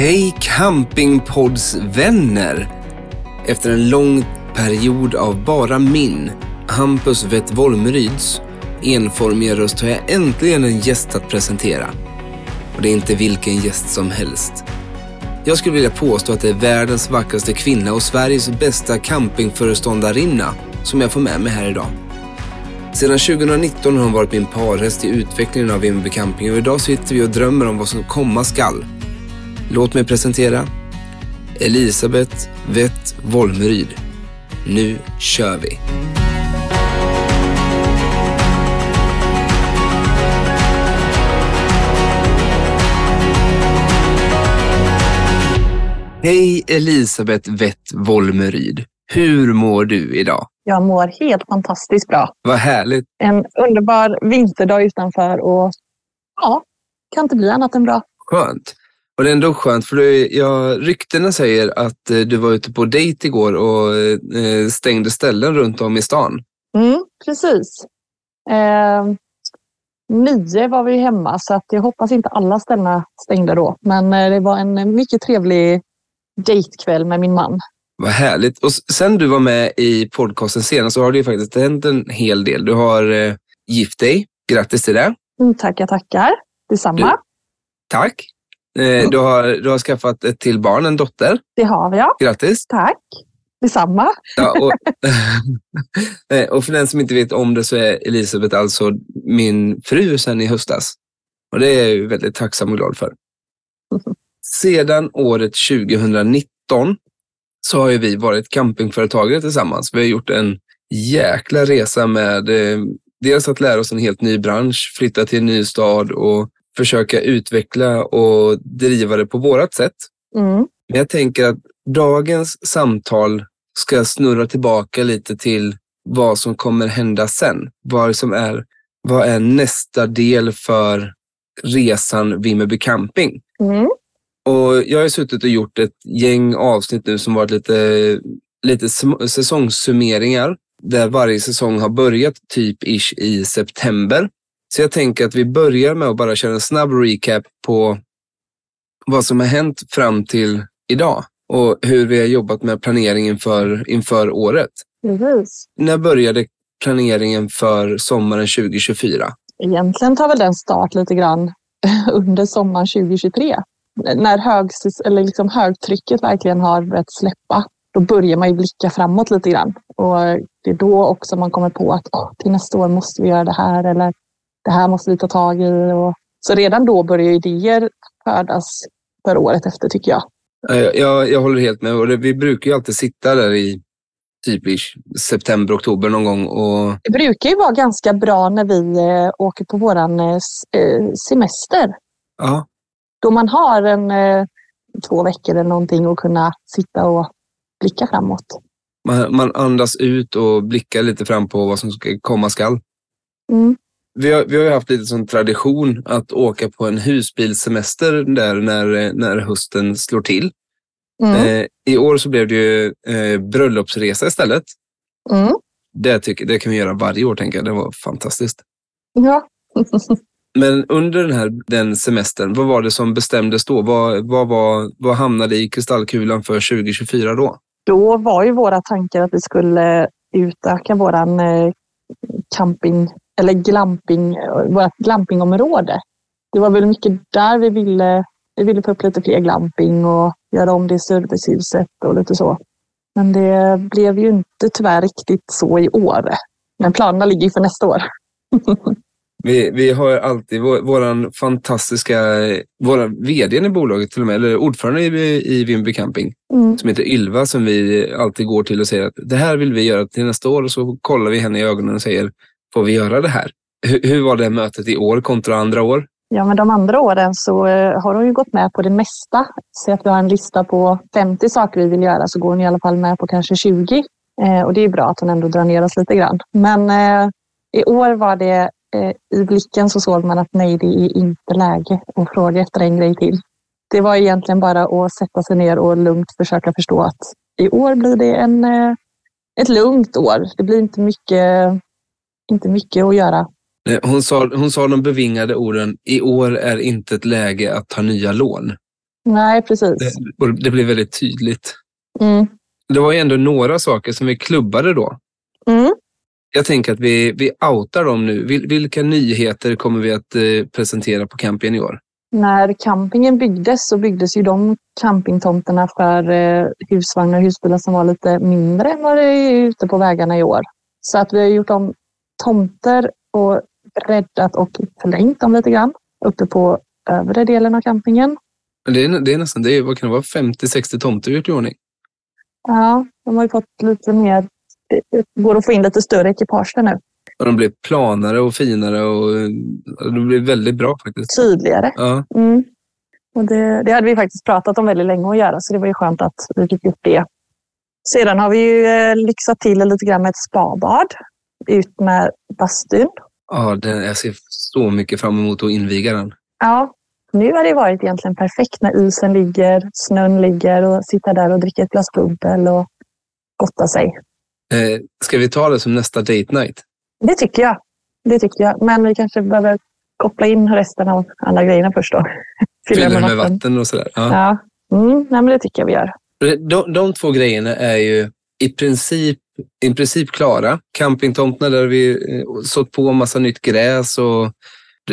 Hej campingpoddsvänner! Efter en lång period av bara min, Hampus Vett Volmeryds, enformiga röst har jag äntligen en gäst att presentera. Och det är inte vilken gäst som helst. Jag skulle vilja påstå att det är världens vackraste kvinna och Sveriges bästa campingföreståndarinna som jag får med mig här idag. Sedan 2019 har hon varit min parhäst i utvecklingen av Vimmerby Camping och idag sitter vi och drömmer om vad som komma skall. Låt mig presentera Elisabeth Vett Volmeryd. Nu kör vi! Hej Elisabeth Vett Volmeryd. Hur mår du idag? Jag mår helt fantastiskt bra. Vad härligt. En underbar vinterdag utanför och ja, kan inte bli annat än bra. Skönt. Och det är ändå skönt för du, ja, ryktena säger att eh, du var ute på dejt igår och eh, stängde ställen runt om i stan. Mm, precis. Eh, nio var vi hemma så att jag hoppas inte alla ställena stängde då. Men eh, det var en mycket trevlig dejtkväll med min man. Vad härligt. Och sen du var med i podcasten senast så har det ju faktiskt hänt en hel del. Du har eh, gift dig. Grattis till det. Mm, tackar, tackar. Detsamma. Du, tack. Eh, du, har, du har skaffat ett till barn, en dotter. Det har vi, ja. Grattis. Tack. Detsamma. Ja, och, eh, och för den som inte vet om det så är Elisabeth alltså min fru sedan i höstas. Och det är jag väldigt tacksam och glad för. Sedan året 2019 så har ju vi varit campingföretagare tillsammans. Vi har gjort en jäkla resa med eh, dels att lära oss en helt ny bransch, flytta till en ny stad och försöka utveckla och driva det på vårat sätt. Mm. Men jag tänker att dagens samtal ska snurra tillbaka lite till vad som kommer hända sen. Vad som är, vad är nästa del för resan Vimmerby Camping? Mm. Och jag har suttit och gjort ett gäng avsnitt nu som varit lite, lite säsongssummeringar där varje säsong har börjat typ ish i september. Så jag tänker att vi börjar med att bara köra en snabb recap på vad som har hänt fram till idag och hur vi har jobbat med planeringen för, inför året. Precis. När började planeringen för sommaren 2024? Egentligen tar väl den start lite grann under sommaren 2023. När hög, eller liksom högtrycket verkligen har börjat släppa, då börjar man ju blicka framåt lite grann. Och det är då också man kommer på att oh, till nästa år måste vi göra det här eller det här måste vi ta tag i. Och, så redan då börjar idéer födas för året efter tycker jag. Jag, jag, jag håller helt med. Och det, vi brukar ju alltid sitta där i typ i september, oktober någon gång. Och... Det brukar ju vara ganska bra när vi eh, åker på våran eh, semester. Ja. Då man har en eh, två veckor eller någonting och kunna sitta och blicka framåt. Man, man andas ut och blickar lite fram på vad som ska komma skall. Mm. Vi har, vi har haft lite som tradition att åka på en husbilsemester där när, när hösten slår till. Mm. Eh, I år så blev det ju eh, bröllopsresa istället. Mm. Det, tycker, det kan vi göra varje år, tänker jag. Det var fantastiskt. Ja. Men under den här den semestern, vad var det som bestämdes då? Vad, vad, var, vad hamnade i kristallkulan för 2024 då? Då var ju våra tankar att vi skulle utöka våran eh, camping eller glamping, vårt glampingområde. det var väl mycket där vi ville, vi ville få upp lite fler glamping och göra om det servicehuset och lite så. Men det blev ju inte tyvärr riktigt så i år. Men planerna ligger ju för nästa år. Vi, vi har alltid vår, våran fantastiska, våra vd i bolaget till och med, eller ordförande i, i Vimby Camping, Mm. som heter Ylva, som vi alltid går till och säger att det här vill vi göra till nästa år. Och så kollar vi henne i ögonen och säger, får vi göra det här? Hur, hur var det mötet i år kontra andra år? Ja, men de andra åren så eh, har hon ju gått med på det mesta. Så att vi har en lista på 50 saker vi vill göra så går hon i alla fall med på kanske 20. Eh, och det är bra att hon ändå drar ner oss lite grann. Men eh, i år var det eh, i blicken så såg man att nej, det är inte läge att fråga efter en grej till. Det var egentligen bara att sätta sig ner och lugnt försöka förstå att i år blir det en, eh, ett lugnt år. Det blir inte mycket, inte mycket att göra. Eh, Hon sa, hon sa de bevingade orden, i år är inte ett läge att ta nya lån. Nej, precis. Det, det blev väldigt tydligt. Mm. Det var ju ändå några saker som vi klubbade då. Mm. Jag tänker att vi, vi outar dem nu. Vil, vilka nyheter kommer vi att eh, presentera på campingen i år? När campingen byggdes så byggdes ju de campingtomterna för eh, husvagnar och husbilar som var lite mindre än vad det är ute på vägarna i år. Så att vi har gjort om tomter och breddat och förlängt dem lite grann uppe på övre delen av campingen. Det är, det är nästan, det är, vad kan det vara, 50-60 tomter vi gjort i ordning. Ja, de har ju fått lite mer, det går att få in lite större ekipage där nu. Och de blev planare och finare och det blev väldigt bra faktiskt. Tydligare. Ja, Mm. Och det, det hade vi faktiskt pratat om väldigt länge att göra, så det var ju skönt att vi fick gjort det. Sedan har vi ju eh, lyxat till lite grann med ett spabad ut med bastun. ja den, jag ser så mycket fram emot att inviga den. Ja, nu har det varit egentligen perfekt när isen ligger, snön ligger och sitta där och dricka ett glas bubbel och gotta sig. Eh, ska vi ta det som nästa date night? Det tycker jag. Det tycker jag. Men vi kanske behöver koppla in resten av alla grejerna först då. Fylla Fyller med vatten och sådär. Ja. Ja. Mm, nej, men det tycker jag vi gör. De, de två grejerna är ju i princip, i princip klara. Campingtomterna där vi eh, sått på massa nytt gräs och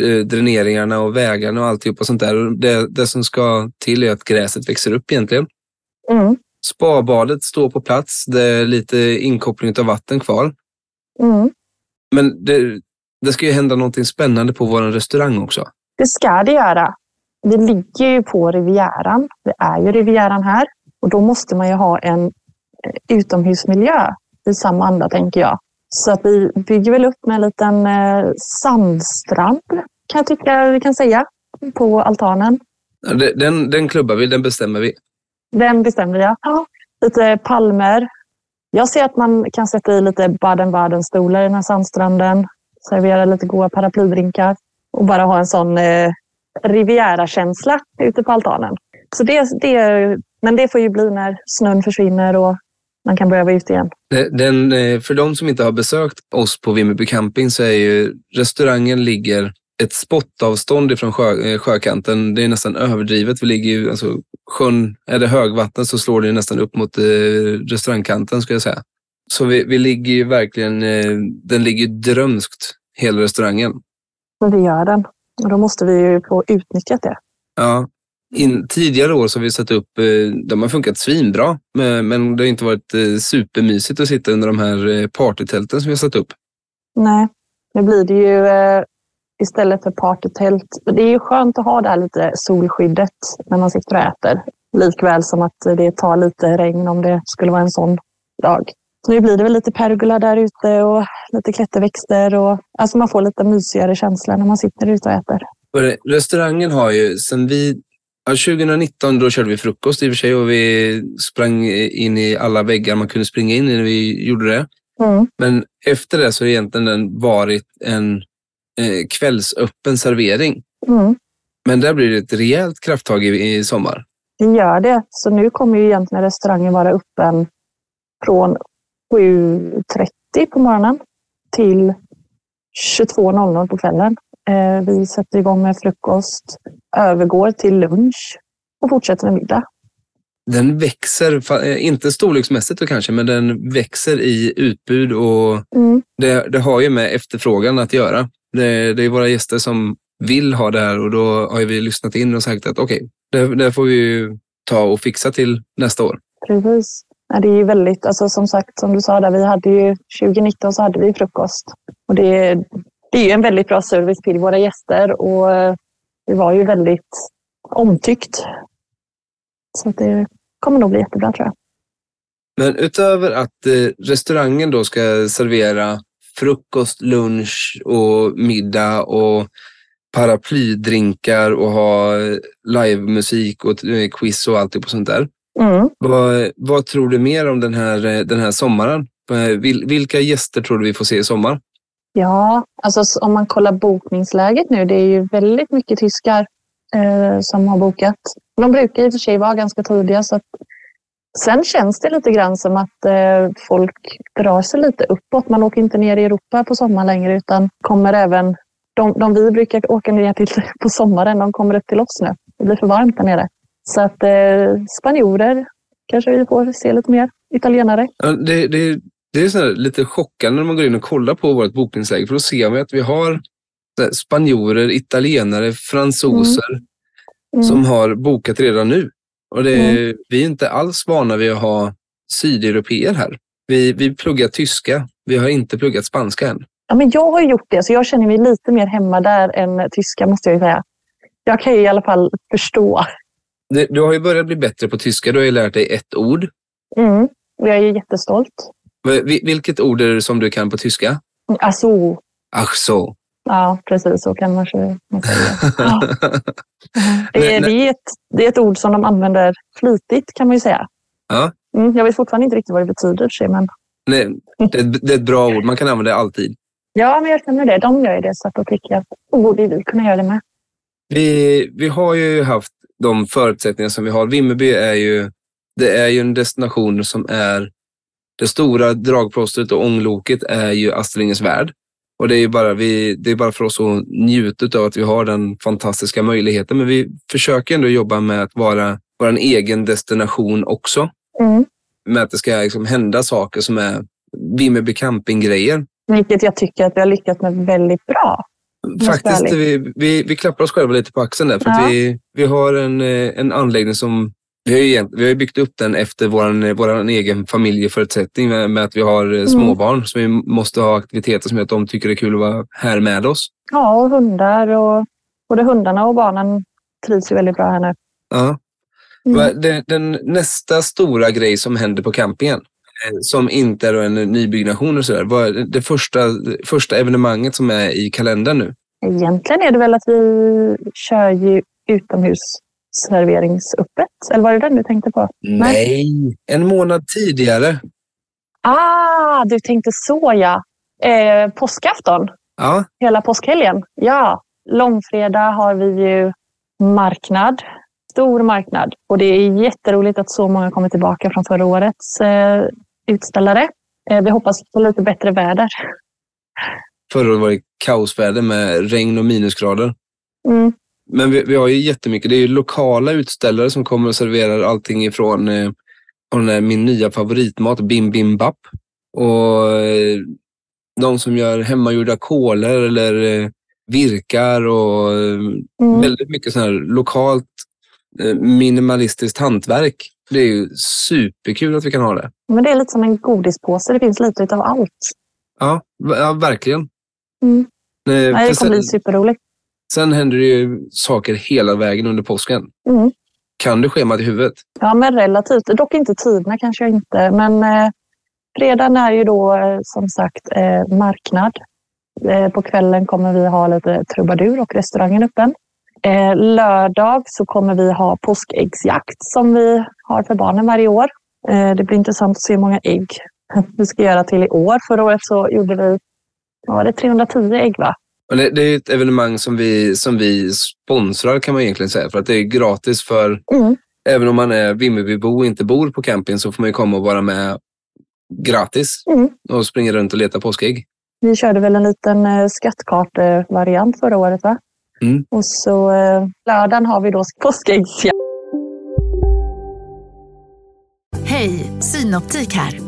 eh, dräneringarna och vägarna och alltihop och sånt där. Det, det som ska till är att gräset växer upp egentligen. Mm, Spabadet står på plats. Det är lite inkoppling av vatten kvar. mm. Men det, det ska ju hända någonting spännande på vår restaurang också. Det ska det göra. Vi ligger ju på Rivieran. Det är ju Rivieran här. Och då måste man ju ha en eh, utomhusmiljö i samma anda, tänker jag. Så att vi bygger väl upp med en liten eh, sandstrand, kan jag tycka vi kan säga, på altanen. Den, den klubbar vi, den bestämmer vi. Den bestämde jag. Ja, lite palmer. Jag ser att man kan sätta i lite Baden-Baden-stolar i den här sandstranden. Servera lite goda paraplydrinkar. Och bara ha en sån eh, Riviera-känsla ute på altanen. Så det, det, men det får ju bli när snön försvinner och man kan börja vara ute igen. Den, eh, för de som inte har besökt oss på Vimmerby camping så är ju restaurangen ligger ett spottavstånd ifrån sjö, eh, sjökanten. Det är nästan överdrivet. Vi ligger ju, alltså, sjön, är det högvatten så slår det nästan upp mot eh, restaurangkanten skulle jag säga. Så vi, vi ligger ju verkligen, eh, den ligger ju drömskt, hela restaurangen. Men det gör den. Och då måste vi ju få utnyttjat det. Ja. In, tidigare år så har vi satt upp, eh, de har funkat svinbra, men, men det har inte varit eh, supermysigt att sitta under de här eh, partytälten som vi har satt upp. Nej, nu blir det ju istället för partytält. Det är ju skönt att ha det här lite solskyddet när man sitter och äter. Likväl som att det tar lite regn om det skulle vara en sån dag. Så nu blir det väl lite pergola där ute och lite klätterväxter. Och, alltså man får lite mysigare känsla när man sitter ute och äter. Restaurangen har ju sen vi, ja, 2019 då körde vi frukost i och för sig och vi sprang in i alla väggar man kunde springa in i när vi gjorde det. Mm. Men efter det så har egentligen den varit en eh, kvällsöppen servering. Mm. Men där blir det ett rejält krafttag i, i sommar. Det gör det. Så nu kommer ju egentligen restaurangen vara öppen från 7.30 på morgonen till 22.00 på kvällen. Eh, Vi sätter igång med frukost, övergår till lunch och fortsätter med middag. Den växer, eh, inte storleksmässigt då kanske, men den växer i utbud och Mm. det, det har ju med efterfrågan att göra. Det, det är våra gäster som vill ha det här och då har vi lyssnat in och sagt att okej, okay, det, det får vi ju ta och fixa till nästa år. Precis. Det är ju väldigt, alltså som sagt, som du sa där, vi hade ju 2019 så hade vi frukost. Och det, det är ju en väldigt bra service till våra gäster och det var ju väldigt omtyckt. Så det kommer nog bli jättebra tror jag. Men utöver att eh, restaurangen då ska servera frukost, lunch och middag och paraplydrinkar och ha livemusik och eh, quiz och allt på sånt där. Mm. Vad, vad, tror du mer om den här, eh, den här sommaren? Vilka gäster tror du vi får se i sommar? Ja, alltså om man kollar bokningsläget nu, det är ju väldigt mycket tyskar eh, som har bokat. De brukar i och för sig vara ganska tidiga. Så att... Sen känns det lite grann som att eh, folk drar sig lite uppåt. Man åker inte ner i Europa på sommaren längre utan kommer även de, de vi brukar åka ner till på sommaren, de kommer upp till oss nu. Det blir för varmt där nere. Så att eh, spanjorer kanske vi får se lite mer. Italienare. Det, det, det är så lite chockande när man går in och kollar på vårt bokningsläge. För då ser man att vi har spanjorer, italienare, fransoser mm. Mm. som har bokat redan nu. Och det, mm. Vi är inte alls vana vid att ha sydeuropeer här. Vi, vi pluggar tyska. Vi har inte pluggat spanska än. Ja, men jag har gjort det, så jag känner mig lite mer hemma där än tyska måste jag säga. Jag kan ju i alla fall förstå. Du har ju börjat bli bättre på tyska. Du har ju lärt dig ett ord. Mm, och jag är jättestolt. Vilket ord är det som du kan på tyska? Alltså. Ach så. Ja, precis så kan man säga. Ja. Det, är, det, är ett, det är ett ord som de använder flitigt kan man ju säga. Ja. Mm, jag vet fortfarande inte riktigt vad det betyder. Sig, men... Nej, det, det är ett bra ord. Man kan använda det alltid. Ja, men jag känner det. De gör ju det, så att då tycker jag att då borde vi kunna göra det med. Vi, vi har ju haft de förutsättningar som vi har. Vimmerby är ju, det är ju en destination som är... Det stora dragplåstret och ångloket är ju Astrid värld. Och det är bara, vi, det är bara för oss att njuta av att vi har den fantastiska möjligheten. Men vi försöker ändå jobba med att vara vår egen destination också. Mm. Med att det ska liksom hända saker som är Vimmerby campinggrejer. Vilket jag tycker att vi har lyckats med väldigt bra. Faktiskt, vi, vi, vi klappar oss själva lite på axeln där. För ja. vi, vi har en, eh, en anläggning som vi har, ju, vi har byggt upp den efter vår våran egen familjeförutsättning med, med att vi har eh, mm. småbarn. Så vi måste ha aktiviteter som gör att de tycker det är kul att vara här med oss. Ja, och hundar. Och både hundarna och barnen trivs ju väldigt bra här nu. Ja. Mm. Den, den, nästa stora grej som händer på campingen, eh, som inte är en nybyggnation och sådär, vad är det första, första evenemanget som är i kalendern nu? Egentligen är det väl att vi kör ju utomhus serveringsöppet? Eller var det den du tänkte på? Nej, en månad tidigare. Ah, du tänkte så ja. Eh, påskafton? Ja. Hela påskhelgen? Ja. Långfredag har vi ju marknad. Stor marknad. Och det är jätteroligt att så många kommer tillbaka från förra årets eh, utställare. Eh, vi hoppas på lite bättre väder. Förra året var det kaosväder med regn och minusgrader. Mm. Men vi, vi, har ju jättemycket. Det är ju lokala utställare som kommer och serverar allting ifrån eh, min nya favoritmat, Bim Bim Bap. Och eh, de som gör hemmagjorda kolor eller eh, virkar och eh, mm. väldigt mycket sån här lokalt minimalistiskt hantverk. Det är ju superkul att vi kan ha det. Men det är lite som en godispåse. Det finns lite av allt. Ja, ja verkligen. Mm. Nej, det kommer bli superroligt. Sen händer det ju saker hela vägen under påsken. Mm. Kan du schemat i huvudet? Ja, men relativt. Dock inte tiderna kanske jag inte. Men eh, fredagen är ju då eh, som sagt eh, marknad. Eh, på kvällen kommer vi ha lite trubadur och restaurangen öppen. Eh, lördag så kommer vi ha påskäggsjakt som vi har för barnen varje år. Eh, det blir intressant att se hur många ägg vi ska göra till i år. Förra året så gjorde vi var det 310 ägg va? Det, det är ett evenemang som vi, som vi sponsrar kan man egentligen säga. För att det är gratis för, mm. även om man är Vimmerbybo och inte bor på camping så får man komma och vara med gratis mm. och springa runt och leta påskägg. Vi körde väl en liten eh, skattkartevariant förra året va? Mm. Och så eh, lördagen har vi då påskäggsjakt. Hej, Synoptik här.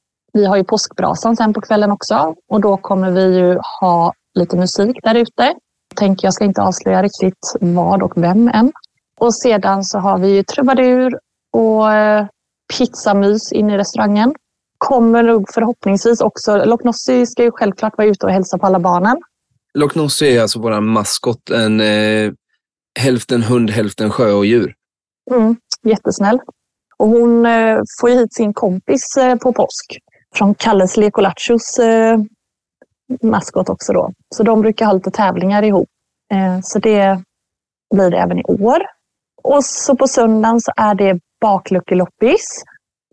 vi har ju påskbrasan sen på kvällen också och då kommer vi ju ha lite musik där ute. Tänker jag ska inte avslöja riktigt vad och vem än. Och sedan så har vi ju trubadur och eh, pizzamys in i restaurangen. Kommer nog förhoppningsvis också, Loch Nossi ska ju självklart vara ute och hälsa på alla barnen. Loch Nossi är alltså vår maskot. En eh, hälften hund, hälften sjö och djur. Mm, jättesnäll. Och hon eh, får hit sin kompis eh, på påsk från Kalles Lekolachos eh, maskot också då. Så de brukar ha lite tävlingar ihop. Eh, så det blir det även i år. Och så på söndagen så är det bakluckeloppis.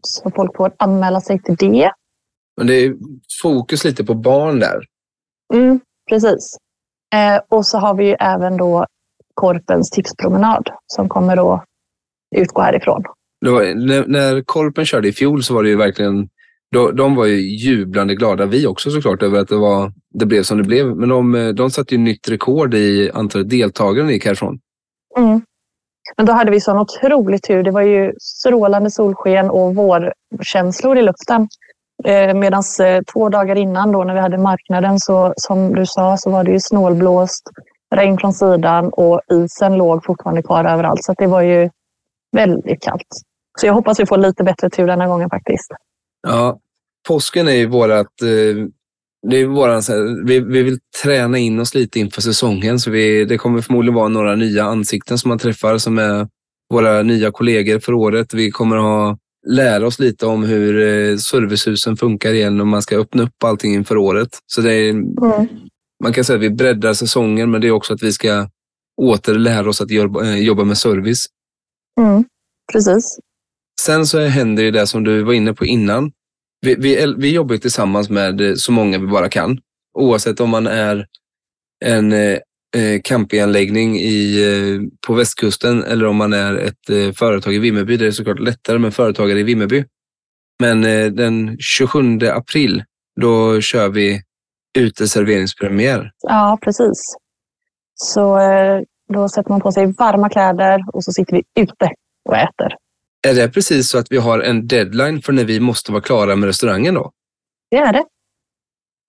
Så folk får anmäla sig till det. Men det är fokus lite på barn där. Mm, precis. Eh, och så har vi ju även då Korpens tipspromenad som kommer då utgå härifrån. Var, när, när Korpen körde i fjol så var det ju verkligen... Då, de var ju jublande glada, vi också såklart, över att det, var, det blev som det blev. Men de, de satte ju nytt rekord i antalet deltagare när de gick härifrån. Mm. Men då hade vi sån otrolig tur. Det var ju strålande solsken och vårkänslor i luften. Eh, Medan eh, två dagar innan då när vi hade marknaden så som du sa så var det ju snålblåst, regn från sidan och isen låg fortfarande kvar överallt. Så det var ju väldigt kallt. Så jag hoppas vi får lite bättre tur denna gången faktiskt. Ja, påsken är ju vårat... Eh, det är våran, här, vi, vi vill träna in oss lite inför säsongen. Så vi, det kommer förmodligen vara några nya ansikten som man träffar som är våra nya kollegor för året. Vi kommer ha lära oss lite om hur eh, servicehusen funkar igen och man ska öppna upp allting inför året. Så det är, Man kan säga att vi breddar säsongen, men det är också att vi ska återlära oss att jobba, eh, jobba med service. Mm, precis. Sen så händer ju det som du var inne på innan. Vi, vi, vi jobbar ju tillsammans med eh, så många vi bara kan. Oavsett om man är en eh, eh, campinganläggning i, eh, på västkusten eller om man är ett eh, företag i Vimmerby. Det är såklart lättare med företagare i Vimmerby. Men eh, den 27 april, då kör vi uteserveringspremiär. Ja, precis. Så eh, då sätter man på sig varma kläder och så sitter vi ute och äter. Är det precis så att vi har en deadline för när vi måste vara klara med restaurangen då? Det är det.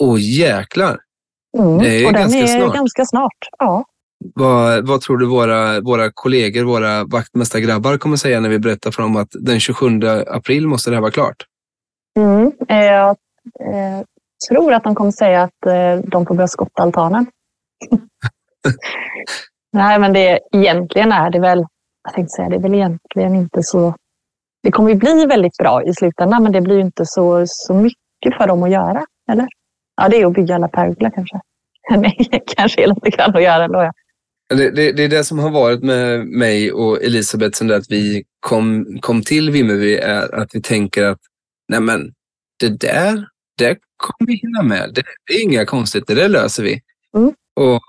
Åh jäklar! Mm. Det är och den ganska är snart. ganska snart. Ja. Vad, vad tror du våra, våra kollegor, våra vaktmästargrabbar kommer säga när vi berättar för dem att den 27 april måste det här vara klart? Mm. Eh, Jag eh, tror att de kommer säga att eh, de får börja skotta altanen. Nej, men det, egentligen är det väl, jag tänkte säga, det är väl egentligen inte så... Det kommer ju bli väldigt bra i slutändan, men det blir ju inte så, så mycket för dem att göra, eller? Ja, det är att bygga alla pergola kanske. Nej, kanske är lite grann att göra ändå. Ja. Det, det, det är det som har varit med mig och Elisabeth sen att vi kom, kom till Vimmerby, är att vi tänker att nej men, det där, det kommer vi hinna med. Det, det är inga konstigheter, det löser vi. Mm. Och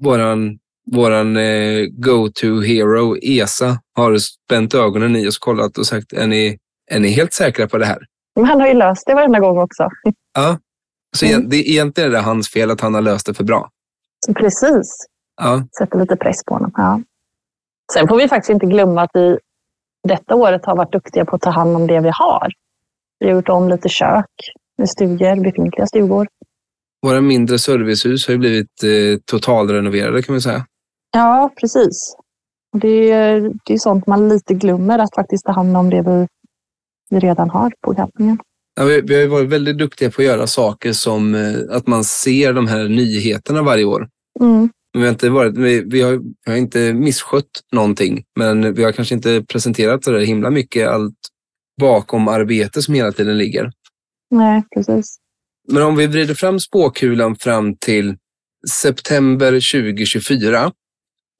våran, våran eh, go-to hero, ESA, har spänt ögonen i oss, kollat och sagt, är ni, är ni helt säkra på det här? Men han har ju löst det varenda gång också. Ja. Så Mm. det, egentligen är det hans fel att han har löst det för bra. Precis. Ja. Sätter lite press på honom. Ja. Sen får vi faktiskt inte glömma att vi detta året har varit duktiga på att ta hand om det vi har. Vi har gjort om lite kök med stugor, befintliga stugor. Våra mindre servicehus har ju blivit eh, totalrenoverade kan man säga. Ja, precis. Det är, det är sånt man lite glömmer, att faktiskt ta hand om det vi, vi redan har på campingen. Ja, vi, vi har varit väldigt duktiga på att göra saker som eh, att man ser de här nyheterna varje år. Mm. Vi har, inte varit, vi, vi, har, vi har inte misskött någonting, men vi har kanske inte presenterat så där himla mycket allt bakom arbete som hela tiden ligger. Nej, precis. Men om vi vrider fram spåkulan fram till september 2024,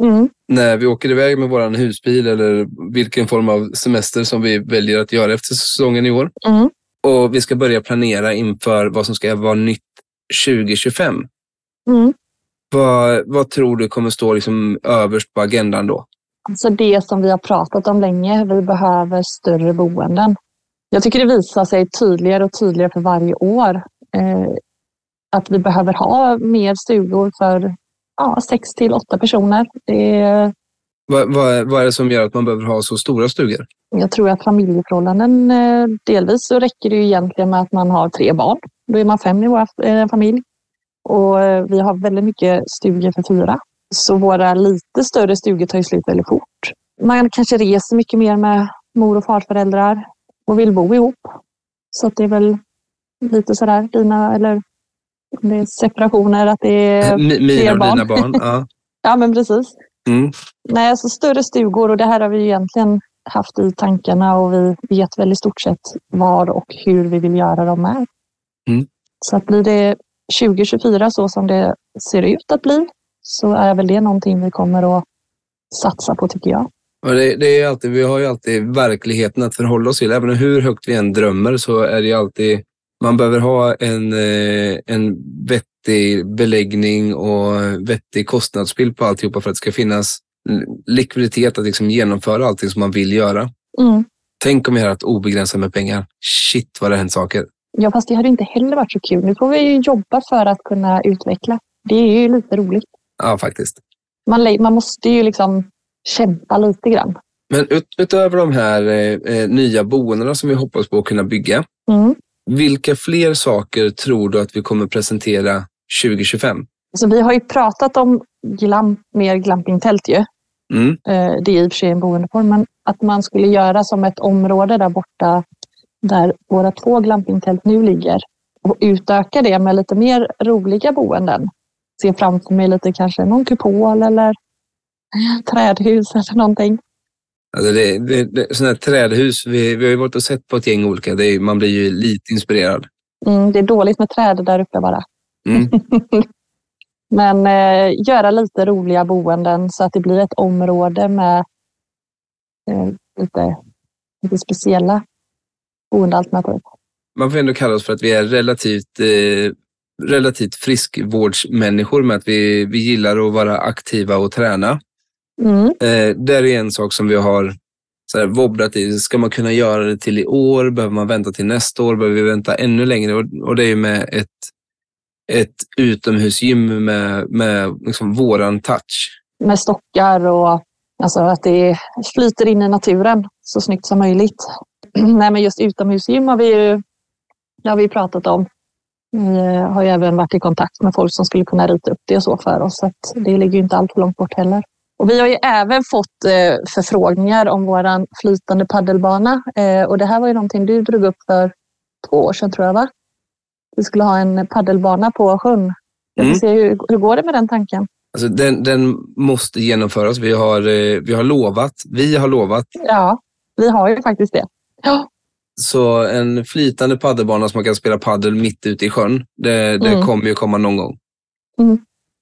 Mm. när vi åker iväg med vår husbil eller vilken form av semester som vi väljer att göra efter säsongen i år. Mm. Och vi ska börja planera inför vad som ska vara nytt 2025. Mm. Vad, vad tror du kommer stå liksom överst på agendan då? Alltså det som vi har pratat om länge, vi behöver större boenden. Jag tycker det visar sig tydligare och tydligare för varje år eh, att vi behöver ha mer stugor för ja, sex till åtta personer. Det Vad, vad, vad är det som gör att man behöver ha så stora stugor? jag tror att familjeförhållanden, eh, delvis så räcker det ju egentligen med att man har tre barn. Då är man fem i vår eh, familj. Och eh, vi har väldigt mycket stugor för fyra. Så våra lite större stugor tar ju slut väldigt fort. Man kanske reser mycket mer med mor och farföräldrar och vill bo ihop. Så det är väl lite sådär dina, eller det är separationer, att det är Mi- Mina fler barn. dina barn. Ja. Ja, men precis. Mm. Nej, alltså större stugor och det här har vi egentligen haft i tankarna och vi vet väl i stort sett vad och hur vi vill göra dem med. Mm. Så att blir det 2024 så som det ser ut att bli så är väl det någonting vi kommer att satsa på tycker jag. Och det, det är alltid, vi har ju alltid verkligheten att förhålla oss till. Även hur högt vi än drömmer så är det alltid, man behöver ha en, eh, en vettig beläggning och vettig kostnadsbild på alltihopa för att det ska finnas likviditet att liksom genomföra allting som man vill göra. Mm. Tänk om vi hade haft obegränsat med pengar. Shit vad det hänt saker. Ja, fast det hade inte heller varit så kul. Nu får vi ju jobba för att kunna utveckla. Det är ju lite roligt. Ja, faktiskt. Man, man måste ju liksom kämpa lite grann. Men ut, utöver de här eh, eh, nya boendena som vi hoppas på att kunna bygga, Mm. Vilka fler saker tror du att vi kommer presentera 2025? Så vi har ju pratat om glam, mer glampingtält ju. Mm. Eh, Det är i och för sig en boendeform, men att man skulle göra som ett område där borta där våra två glampingtält nu ligger och utöka det med lite mer roliga boenden. Se framför mig lite kanske någon kupol eller trädhus eller någonting. Alltså det, det, det, sådana här trädhus, vi, vi har ju varit och sett på ett gäng olika. Det är, man blir ju lite inspirerad. Mm, det är dåligt med träd där uppe bara. Mm. Men eh, göra lite roliga boenden så att det blir ett område med eh, lite, lite speciella boendealternativ. Man får ändå kalla oss för att vi är relativt, eh, relativt friskvårdsmänniskor med att vi, vi gillar att vara aktiva och träna. Mm. Eh, där är en sak som vi har så här, wobblat i. Ska man kunna göra det till i år? Behöver man vänta till nästa år? Behöver vi vänta ännu längre? Och, och det är med ett, ett utomhusgym med, med liksom våran touch. Med stockar och alltså att det flyter in i naturen så snyggt som möjligt. Nej, men just utomhusgym har vi ju det har vi pratat om. Vi eh, har ju även varit i kontakt med folk som skulle kunna rita upp det och så för oss. Så att det ligger ju inte allt för långt bort heller. Och vi har ju även fått eh, förfrågningar om våran flytande paddelbana. Eh, och det här var ju någonting du drog upp för två år sedan tror jag va? Vi skulle ha en paddelbana på sjön. Jag vill Mm. se hur, hur går det med den tanken? Alltså den, den måste genomföras. Vi har, eh, vi har lovat. Vi har lovat. Ja, vi har ju faktiskt det. Ja, Så en flytande paddelbana som man kan spela paddel mitt ute i sjön, det, det Mm. kommer ju komma någon gång. Mm.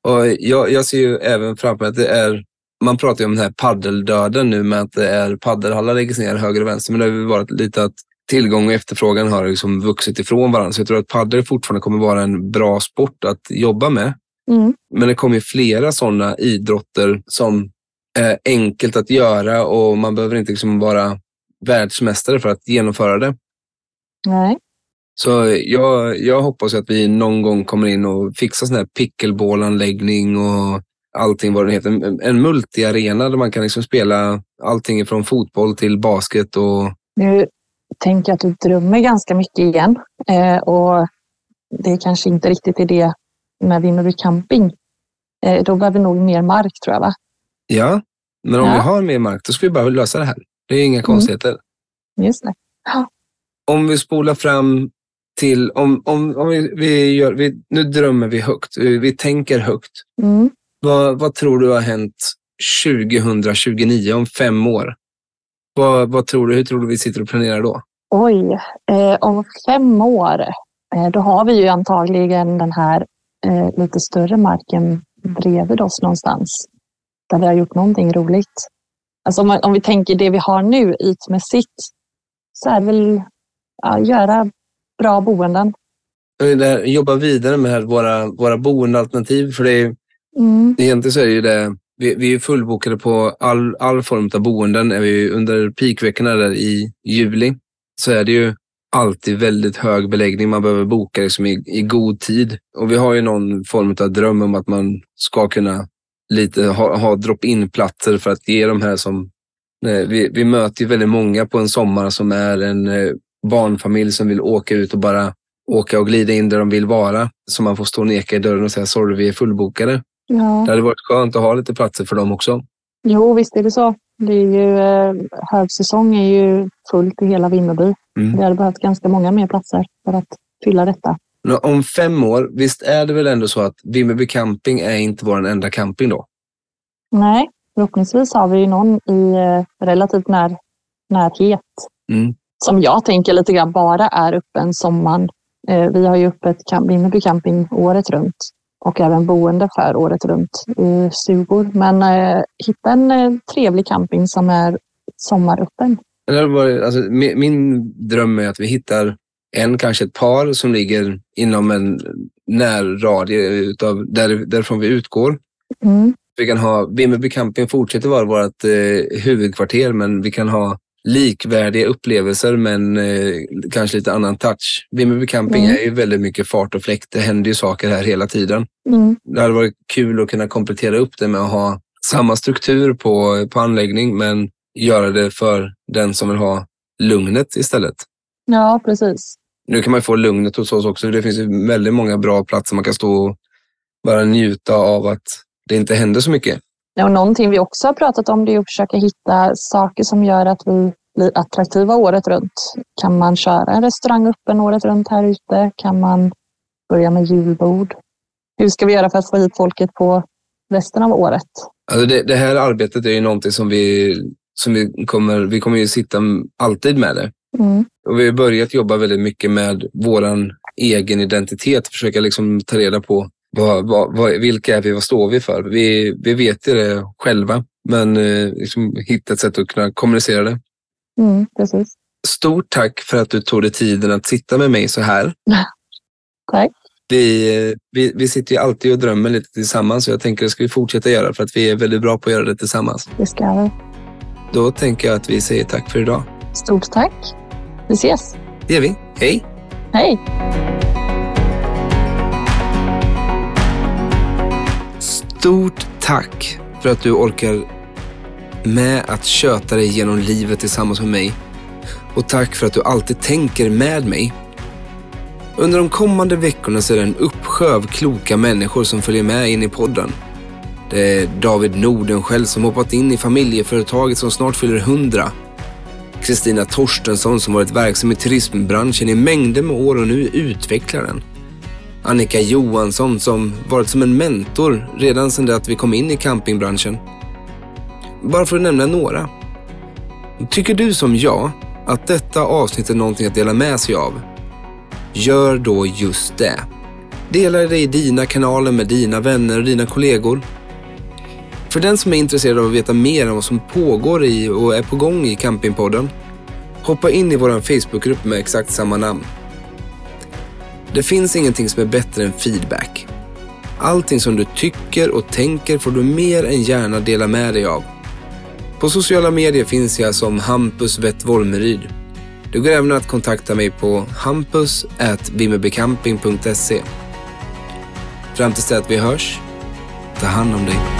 Och jag, jag ser ju även framför mig att det är, man pratar ju om den här paddeldöden nu med att det är paddelhallar läggs ner höger och vänster, men det har ju varit lite att tillgång och efterfrågan har liksom vuxit ifrån varandra. Så jag tror att paddel fortfarande kommer vara en bra sport att jobba med. Mm. Men det kommer ju flera sådana idrotter som är enkelt att göra och man behöver inte liksom vara världsmästare för att genomföra det. nej. Så jag, jag hoppas att vi någon gång kommer in och fixar sån här pickleball-anläggning och allting vad det heter. En- En multiarena där man kan liksom spela allting från fotboll till basket och Nu tänker jag att du drömmer ganska mycket igen. Eh, och det kanske inte riktigt är det med Vimmerby camping. Eh, då behöver vi nog mer mark tror jag va? ja. Men om Ja. vi har mer mark, då ska vi bara lösa det här. Det är inga konstigheter. Just det. Om vi spolar fram till, om, om, om vi, vi gör, vi, nu drömmer vi högt, vi, vi tänker högt. Mm. Vad, vad tror du har hänt 2029, om fem år? Vad, vad tror du, hur tror du vi sitter och planerar då? Oj, eh, om fem år, eh, då har vi ju antagligen den här eh, lite större marken bredvid oss någonstans. Där vi har gjort någonting roligt. Alltså om, man, om vi tänker det vi har nu ytmässigt så är det väl ja, göra bra boenden. Jobba vidare med våra, våra boendealternativ. För det är, Mm. egentligen så är det ju det, vi, vi är fullbokade på all, all form av boenden. Är vi under peakveckorna där i juli så är det ju alltid väldigt hög beläggning. Man behöver boka liksom i, i god tid. Och vi har ju någon form av dröm om att man ska kunna lite ha, ha drop-in-platser för att ge de här som... Nej, vi, vi möter ju väldigt många på en sommar som är en eh, barnfamilj som vill åka ut och bara åka och glida in där de vill vara. Så man får stå och neka i dörren och säga sorry, vi är fullbokade. Ja. Det hade varit skönt att ha lite platser för dem också. Jo, visst är det så. Det är ju, eh, högsäsong är ju fullt i hela Vimmerby. Mm. Vi hade behövt ganska många mer platser för att fylla detta. Nå, Om fem år, visst är det väl ändå så att Vimmerby camping är inte vår enda camping då? Nej, förhoppningsvis har vi ju någon i eh, relativt när, närhet Mm. som jag tänker lite grann bara är öppen sommaren. Eh, Vi har ju öppet Vimmerby camping året runt och även boende för året runt i stugor. Men eh, hitta en eh, trevlig camping som är sommaröppen. Alltså, min, min dröm är att vi hittar en, kanske ett par som ligger inom en närradie utav där, därifrån vi utgår. Mm. Vi kan ha, Vimmerby camping fortsätter vara vårt eh, huvudkvarter, men vi kan ha likvärdiga upplevelser men eh, kanske lite annan touch. Vimmerby camping Mm. är ju väldigt mycket fart och fläkt. Det händer ju saker här hela tiden. Mm. Det hade varit kul att kunna komplettera upp det med att ha samma struktur på, på anläggning, men göra det för den som vill ha lugnet istället. Ja, precis. Nu kan man få lugnet hos oss också. Det finns ju väldigt många bra platser man kan stå och bara njuta av att det inte händer så mycket. Och någonting vi också har pratat om det är att försöka hitta saker som gör att vi blir attraktiva året runt. Kan man köra en restaurang öppen året runt här ute? Kan man börja med julbord? Hur ska vi göra för att få hit folket på resten av året? Alltså det, det här arbetet är ju någonting som vi, som vi kommer, vi kommer ju sitta alltid med det. Mm. Och vi har börjat jobba väldigt mycket med våran egen identitet, försöka liksom ta reda på vad, vad, vad, vilka är vi, vad står vi för? Vi, vi vet ju det själva, men eh, liksom hitta ett sätt att kunna kommunicera det. Mm, precis. Stort tack för att du tog dig tiden att sitta med mig så här. Tack. Vi, eh, vi, vi sitter ju alltid och drömmer lite tillsammans och jag tänker det ska vi fortsätta göra för att vi är väldigt bra på att göra det tillsammans. Det ska vi. Då tänker jag att vi säger tack för idag. Stort tack. Vi ses. Det gör vi. Hej! Hej! Stort tack för att du orkar med att köta dig genom livet tillsammans med mig. Och tack för att du alltid tänker med mig. Under de kommande veckorna så är det en uppsjö av kloka människor som följer med in i podden. Det är David Nordenskjöld som hoppat in i familjeföretaget som snart fyller 100. Kristina Torstensson som varit verksam i turismbranschen i mängder med år och nu utvecklar den. Annika Johansson som varit som en mentor redan sedan det att vi kom in i campingbranschen. Bara för att nämna några. Tycker du som jag att detta avsnitt är någonting att dela med sig av? Gör då just det. Dela det i dina kanaler med dina vänner och dina kollegor. För den som är intresserad av att veta mer om vad som pågår i och är på gång i Campingpodden, hoppa in i vår Facebookgrupp med exakt samma namn. Det finns ingenting som är bättre än feedback. Allting som du tycker och tänker får du mer än gärna dela med dig av. På sociala medier finns jag som Hampus Vett Wolmeryd. Det går även att kontakta mig på hampus.vimmerbycamping.se. Fram tills det att vi hörs, ta hand om dig.